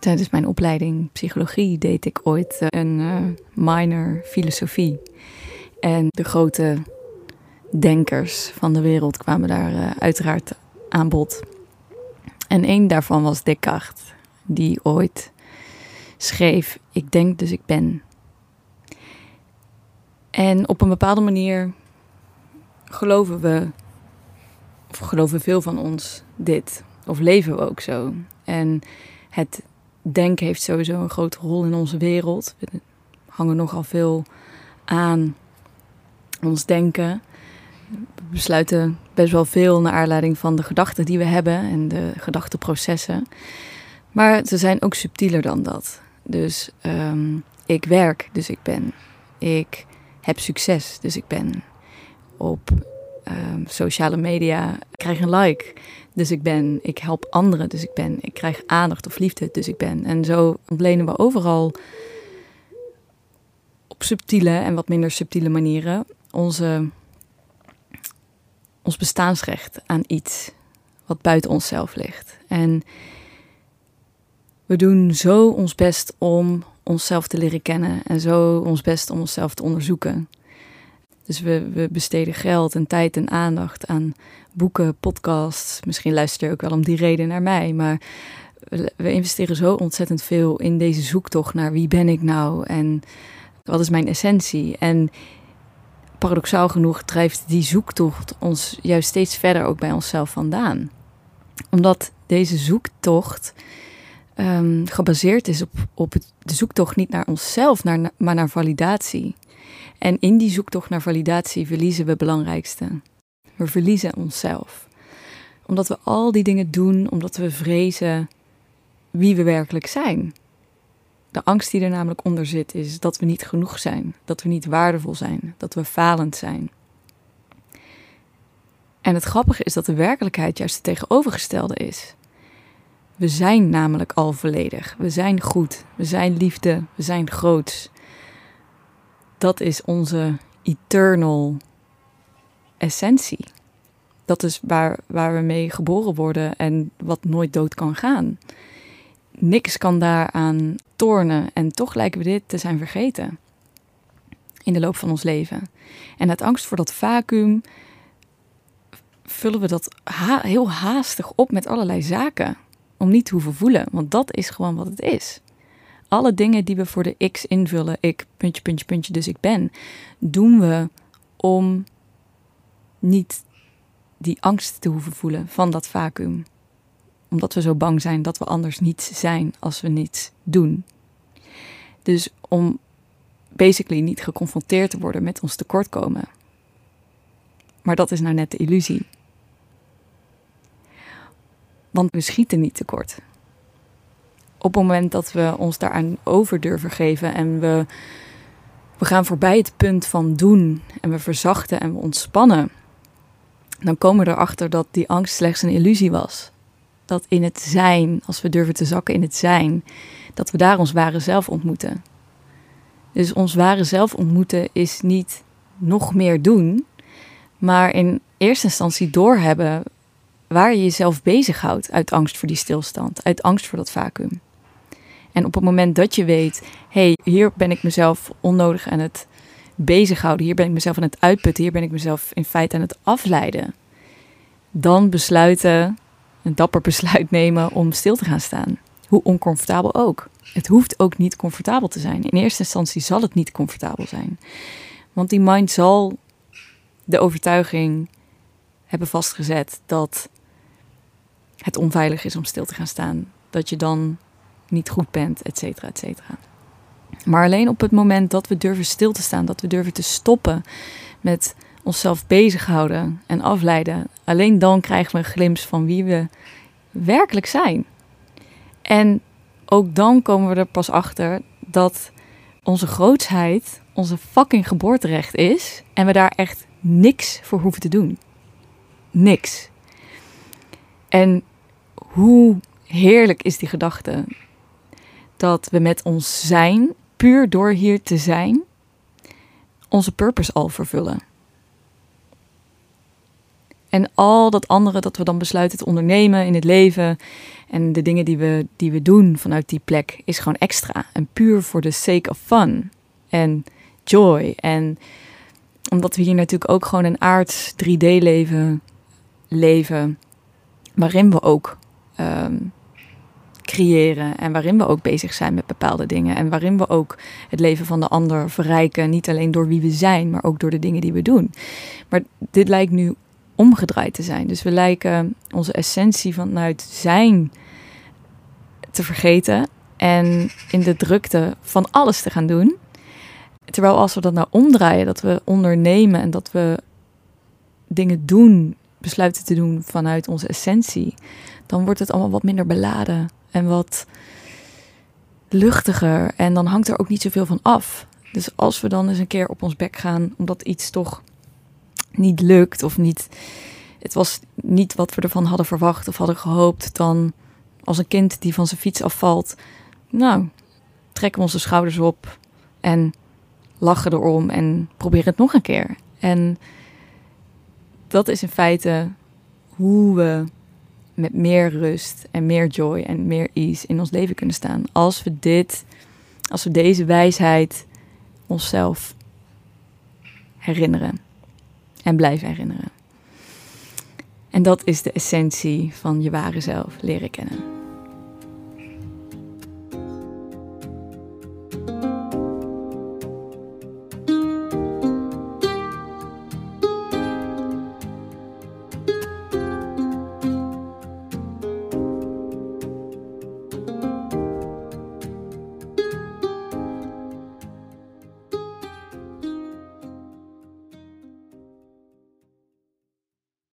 Tijdens mijn opleiding psychologie deed ik ooit eh, een uh, minor filosofie. En de grote denkers van de wereld kwamen daar uh, uiteraard aan bod. En één daarvan was Descartes, die ooit schreef: Ik denk, dus ik ben. En op een bepaalde manier geloven we, of geloven veel van ons dit, of leven we ook zo. En het denken heeft sowieso een grote rol in onze wereld. We hangen nogal veel aan ons denken. We besluiten best wel veel naar aanleiding van de gedachten die we hebben en de gedachteprocessen. Maar ze zijn ook subtieler dan dat. Dus um, ik werk, dus ik ben. Ik heb succes, dus ik ben. Op um, sociale media krijg een like, dus ik ben. Ik help anderen, dus ik ben. Ik krijg aandacht of liefde, dus ik ben. En zo ontlenen we overal op subtiele en wat minder subtiele manieren onze, ons bestaansrecht aan iets wat buiten onszelf ligt. En we doen zo ons best om onszelf te leren kennen en zo ons best om onszelf te onderzoeken. Dus we, we besteden geld en tijd en aandacht aan boeken, podcasts. Misschien luister je ook wel om die reden naar mij. Maar we, investeren zo ontzettend veel in deze zoektocht naar wie ben ik nou en wat is mijn essentie. En paradoxaal genoeg drijft die zoektocht ons juist steeds verder ook bij onszelf vandaan. Omdat deze zoektocht um, gebaseerd is op, op de zoektocht niet naar onszelf, naar, maar naar validatie. En in die zoektocht naar validatie verliezen we het belangrijkste. We verliezen onszelf. Omdat we al die dingen doen, omdat we vrezen wie we werkelijk zijn. De angst die er namelijk onder zit, is dat we niet genoeg zijn, dat we niet waardevol zijn, dat we falend zijn. En het grappige is dat de werkelijkheid juist het tegenovergestelde is. We zijn namelijk al volledig. We zijn goed. We zijn liefde. We zijn groots. Dat is onze eternal essentie. Dat is waar, waar we mee geboren worden en wat nooit dood kan gaan. Niks kan daaraan tornen en toch lijken we dit te zijn vergeten in de loop van ons leven. En uit angst voor dat vacuüm vullen we dat heel haastig op met allerlei zaken om niet te hoeven voelen, want dat is gewoon wat het is. Alle dingen die we voor de X invullen, ik, puntje, puntje, puntje, dus ik ben, doen we om niet die angst te hoeven voelen van dat vacuüm. Omdat we zo bang zijn dat we anders niets zijn als we niets doen. Dus om basically niet geconfronteerd te worden met ons tekortkomen. Maar dat is nou net de illusie. Want we schieten niet tekort. Op het moment dat we ons daaraan over durven geven en we, we gaan voorbij het punt van doen en we verzachten en we ontspannen, dan komen we erachter dat die angst slechts een illusie was. Dat in het zijn, als we durven te zakken in het zijn, dat we daar ons ware zelf ontmoeten. Dus ons ware zelf ontmoeten is niet nog meer doen, maar in eerste instantie doorhebben waar je jezelf bezighoudt uit angst voor die stilstand, uit angst voor dat vacuüm. En op het moment dat je weet, hé, hey, hier ben ik mezelf onnodig aan het bezighouden, hier ben ik mezelf aan het uitputten, hier ben ik mezelf in feite aan het afleiden, dan besluiten, een dapper besluit nemen om stil te gaan staan. Hoe oncomfortabel ook. Het hoeft ook niet comfortabel te zijn. In eerste instantie zal het niet comfortabel zijn. Want die mind zal de overtuiging hebben vastgezet dat het onveilig is om stil te gaan staan. Dat je dan niet goed bent, et cetera, et cetera. Maar alleen op het moment dat we durven stil te staan, dat we durven te stoppen met onszelf bezighouden en afleiden, alleen dan krijgen we een glimp van wie we werkelijk zijn. En ook dan komen we er pas achter dat onze grootsheid onze fucking geboorterecht is en we daar echt niks voor hoeven te doen. Niks. En hoe heerlijk is die gedachte dat we met ons zijn, puur door hier te zijn, onze purpose al vervullen. En al dat andere dat we dan besluiten te ondernemen in het leven en de dingen die we, die we doen vanuit die plek is gewoon extra en puur voor de sake of fun en joy. En omdat we hier natuurlijk ook gewoon een aards 3D-leven leven, waarin we ook ehm, creëren en waarin we ook bezig zijn met bepaalde dingen en waarin we ook het leven van de ander verrijken, niet alleen door wie we zijn, maar ook door de dingen die we doen. Maar dit lijkt nu omgedraaid te zijn. Dus we lijken onze essentie vanuit zijn te vergeten en in de drukte van alles te gaan doen. Terwijl als we dat nou omdraaien, dat we ondernemen en dat we dingen doen, besluiten te doen vanuit onze essentie, dan wordt het allemaal wat minder beladen en wat luchtiger. En dan hangt er ook niet zoveel van af. Dus als we dan eens een keer op ons bek gaan, omdat iets toch niet lukt of niet, het was niet wat we ervan hadden verwacht of hadden gehoopt, dan als een kind die van zijn fiets afvalt, nou, trekken we onze schouders op en lachen erom en proberen het nog een keer. En dat is in feite hoe we met meer rust en meer joy en meer ease in ons leven kunnen staan. Als we dit, als we deze wijsheid onszelf herinneren en blijven herinneren. En dat is de essentie van je ware zelf leren kennen.